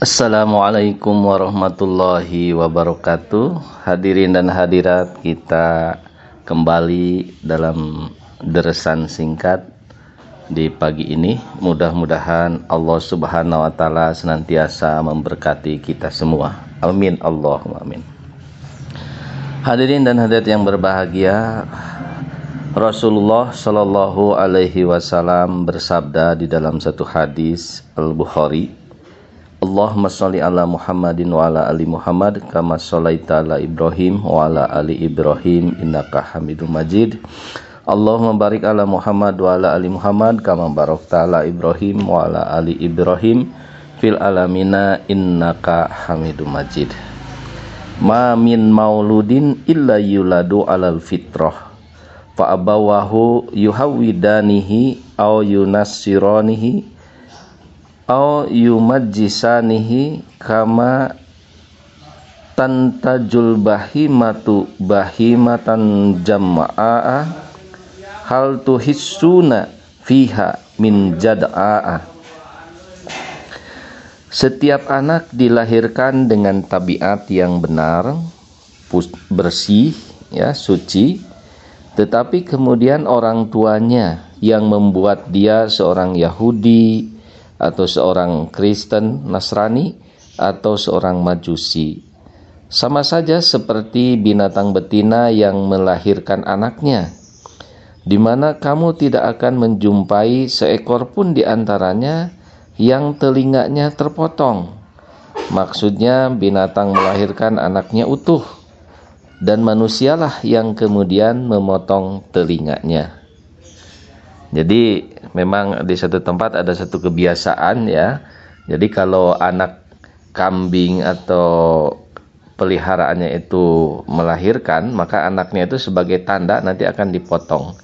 Assalamualaikum warahmatullahi wabarakatuh. Hadirin dan hadirat kita kembali dalam deresan singkat di pagi ini. Mudah-mudahan Allah subhanahu wa ta'ala senantiasa memberkati kita semua. Amin. Allahumma amin. Hadirin dan hadirat yang berbahagia Rasulullah Shallallahu Alaihi Wasallam bersabda di dalam satu hadis Al Bukhari Allahumma sholli ala Muhammadin wa ala ali Muhammad kama sholaita ala Ibrahim wa ala ali Ibrahim innaka Hamidum Majid. Allahumma barik ala Muhammad wa ala ali Muhammad kama barakta ala Ibrahim wa ala ali Ibrahim fil alamina innaka Hamidum Majid. Ma min mauludin illa yuladu alal fitrah fa abawahu yuhawidanihi au yunassiranihi au yumajjisanihi kama tantajul bahimatu bahimatan jama'a. Hal tuhissuna fiha min jad'a setiap anak dilahirkan dengan tabiat yang benar, bersih, ya, suci, tetapi kemudian orang tuanya yang membuat dia seorang Yahudi, atau seorang Kristen Nasrani atau seorang Majusi. Sama saja seperti binatang betina yang melahirkan anaknya, di mana kamu tidak akan menjumpai seekor pun di antaranya yang telinganya terpotong. Maksudnya binatang melahirkan anaknya utuh dan manusialah yang kemudian memotong telinganya. Jadi memang di satu tempat ada satu kebiasaan ya. Jadi kalau anak kambing atau peliharaannya itu melahirkan, maka anaknya itu sebagai tanda nanti akan dipotong.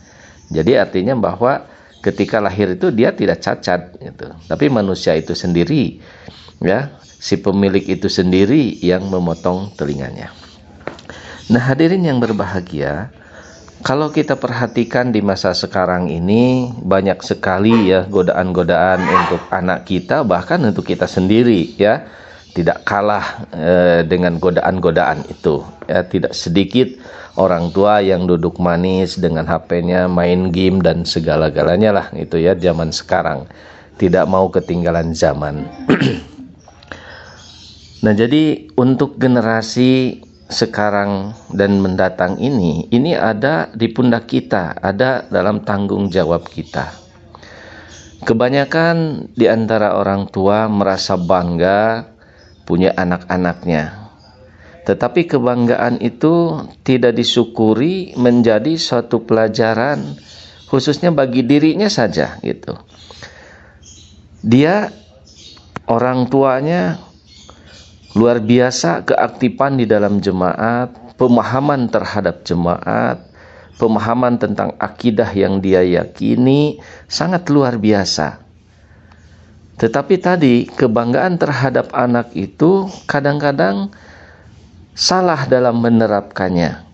Jadi artinya bahwa ketika lahir itu dia tidak cacat gitu. Tapi manusia itu sendiri ya, si pemilik itu sendiri yang memotong telinganya. Nah, hadirin yang berbahagia, kalau kita perhatikan di masa sekarang ini banyak sekali ya godaan-godaan untuk anak kita bahkan untuk kita sendiri ya. Tidak kalah eh, dengan godaan-godaan itu ya. Tidak sedikit orang tua yang duduk manis dengan HP-nya main game dan segala-galanya lah itu ya zaman sekarang. Tidak mau ketinggalan zaman. Nah jadi untuk generasi sekarang dan mendatang ini ini ada di pundak kita, ada dalam tanggung jawab kita. Kebanyakan di antara orang tua merasa bangga punya anak-anaknya. Tetapi kebanggaan itu tidak disyukuri menjadi suatu pelajaran khususnya bagi dirinya saja gitu. Dia orang tuanya Luar biasa keaktifan di dalam jemaat, pemahaman terhadap jemaat, pemahaman tentang akidah yang dia yakini sangat luar biasa. Tetapi tadi kebanggaan terhadap anak itu kadang-kadang salah dalam menerapkannya.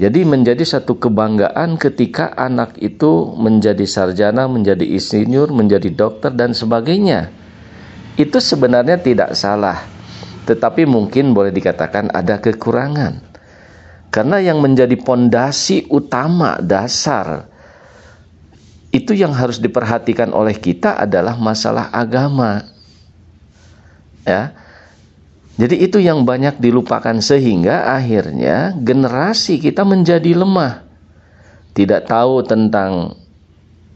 Jadi menjadi satu kebanggaan ketika anak itu menjadi sarjana, menjadi insinyur, menjadi dokter dan sebagainya. Itu sebenarnya tidak salah tetapi mungkin boleh dikatakan ada kekurangan. Karena yang menjadi pondasi utama dasar itu yang harus diperhatikan oleh kita adalah masalah agama. Ya. Jadi itu yang banyak dilupakan sehingga akhirnya generasi kita menjadi lemah. Tidak tahu tentang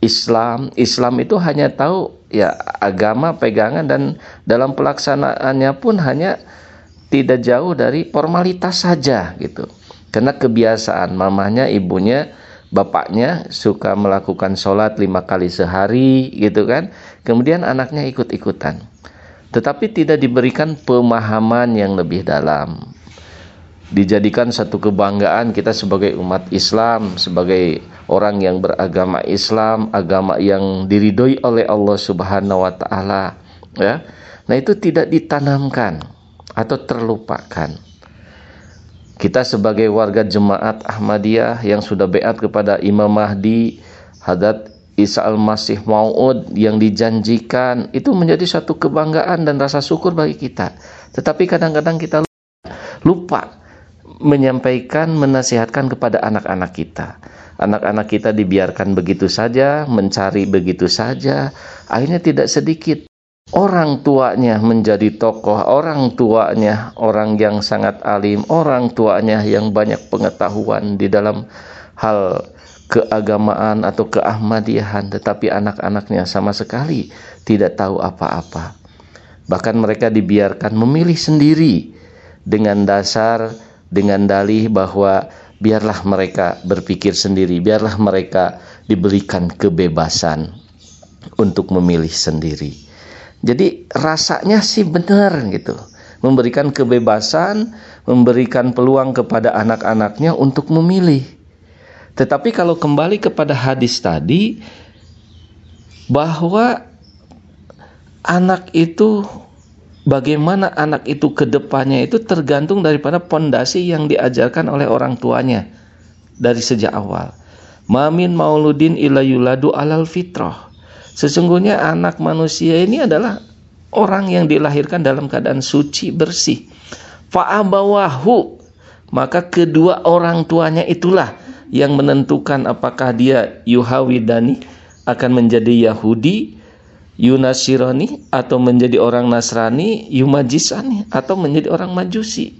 Islam, Islam itu hanya tahu ya agama pegangan dan dalam pelaksanaannya pun hanya tidak jauh dari formalitas saja gitu. Karena kebiasaan mamanya, ibunya, bapaknya suka melakukan sholat lima kali sehari gitu kan. Kemudian anaknya ikut-ikutan. Tetapi tidak diberikan pemahaman yang lebih dalam dijadikan satu kebanggaan kita sebagai umat Islam, sebagai orang yang beragama Islam, agama yang diridhoi oleh Allah Subhanahu wa taala, ya. Nah, itu tidak ditanamkan atau terlupakan. Kita sebagai warga jemaat Ahmadiyah yang sudah beat kepada Imam Mahdi, Hadat Isa al-Masih Mau'ud yang dijanjikan itu menjadi suatu kebanggaan dan rasa syukur bagi kita. Tetapi kadang-kadang kita lupa menyampaikan, menasihatkan kepada anak-anak kita. Anak-anak kita dibiarkan begitu saja, mencari begitu saja, akhirnya tidak sedikit orang tuanya menjadi tokoh, orang tuanya orang yang sangat alim, orang tuanya yang banyak pengetahuan di dalam hal keagamaan atau keahmadiyahan tetapi anak-anaknya sama sekali tidak tahu apa-apa. Bahkan mereka dibiarkan memilih sendiri dengan dasar dengan dalih bahwa biarlah mereka berpikir sendiri, biarlah mereka diberikan kebebasan untuk memilih sendiri. Jadi rasanya sih benar gitu. Memberikan kebebasan, memberikan peluang kepada anak-anaknya untuk memilih tetapi kalau kembali kepada hadis tadi bahwa anak itu bagaimana anak itu ke depannya itu tergantung daripada pondasi yang diajarkan oleh orang tuanya dari sejak awal. Mamin mauludin ila yuladu alal fitrah. Sesungguhnya anak manusia ini adalah orang yang dilahirkan dalam keadaan suci bersih. Fa'abawahu maka kedua orang tuanya itulah yang menentukan apakah dia Yuhawidani akan menjadi Yahudi, Yunasirani atau menjadi orang Nasrani, Yumajisani atau menjadi orang Majusi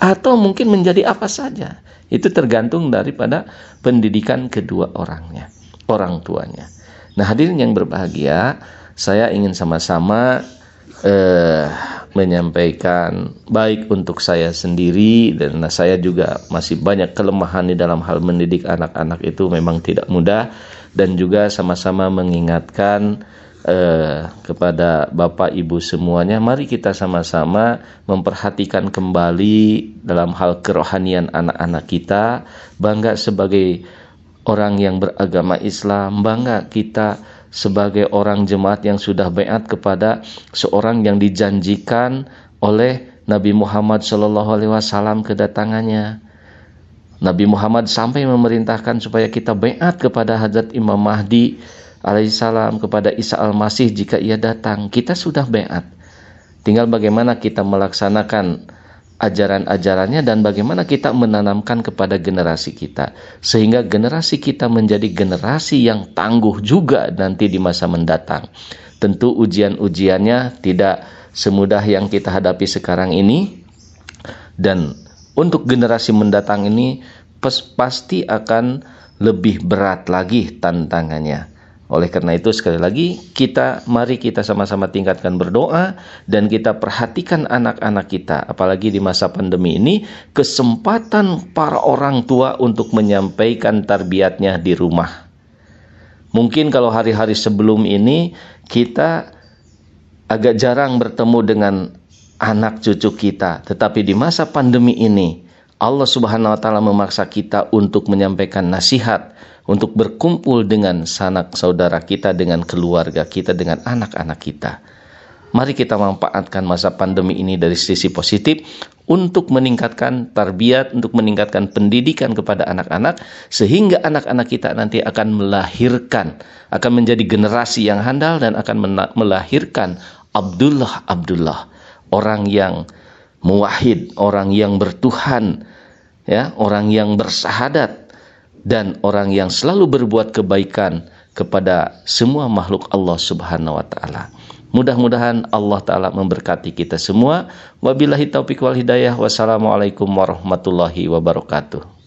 atau mungkin menjadi apa saja. Itu tergantung daripada pendidikan kedua orangnya, orang tuanya. Nah, hadirin yang berbahagia, saya ingin sama-sama eh menyampaikan baik untuk saya sendiri dan saya juga masih banyak kelemahan di dalam hal mendidik anak-anak itu memang tidak mudah dan juga sama-sama mengingatkan eh, kepada Bapak Ibu semuanya mari kita sama-sama memperhatikan kembali dalam hal kerohanian anak-anak kita bangga sebagai orang yang beragama Islam bangga kita sebagai orang jemaat yang sudah beat kepada seorang yang dijanjikan oleh Nabi Muhammad Shallallahu Alaihi Wasallam kedatangannya. Nabi Muhammad sampai memerintahkan supaya kita beat kepada Hazrat Imam Mahdi alaihissalam kepada Isa al-Masih jika ia datang. Kita sudah beat. Tinggal bagaimana kita melaksanakan ajaran-ajarannya dan bagaimana kita menanamkan kepada generasi kita sehingga generasi kita menjadi generasi yang tangguh juga nanti di masa mendatang. Tentu ujian-ujiannya tidak semudah yang kita hadapi sekarang ini dan untuk generasi mendatang ini pasti akan lebih berat lagi tantangannya. Oleh karena itu sekali lagi kita mari kita sama-sama tingkatkan berdoa dan kita perhatikan anak-anak kita apalagi di masa pandemi ini kesempatan para orang tua untuk menyampaikan tarbiyatnya di rumah. Mungkin kalau hari-hari sebelum ini kita agak jarang bertemu dengan anak cucu kita, tetapi di masa pandemi ini Allah Subhanahu wa taala memaksa kita untuk menyampaikan nasihat untuk berkumpul dengan sanak saudara kita, dengan keluarga kita, dengan anak-anak kita. Mari kita manfaatkan masa pandemi ini dari sisi positif untuk meningkatkan tarbiyat, untuk meningkatkan pendidikan kepada anak-anak sehingga anak-anak kita nanti akan melahirkan, akan menjadi generasi yang handal dan akan melahirkan Abdullah Abdullah, orang yang muwahid, orang yang bertuhan, ya, orang yang bersahadat, dan orang yang selalu berbuat kebaikan kepada semua makhluk Allah Subhanahu wa taala. Mudah-mudahan Allah taala memberkati kita semua. Wabillahi taufik wal hidayah. Wassalamualaikum warahmatullahi wabarakatuh.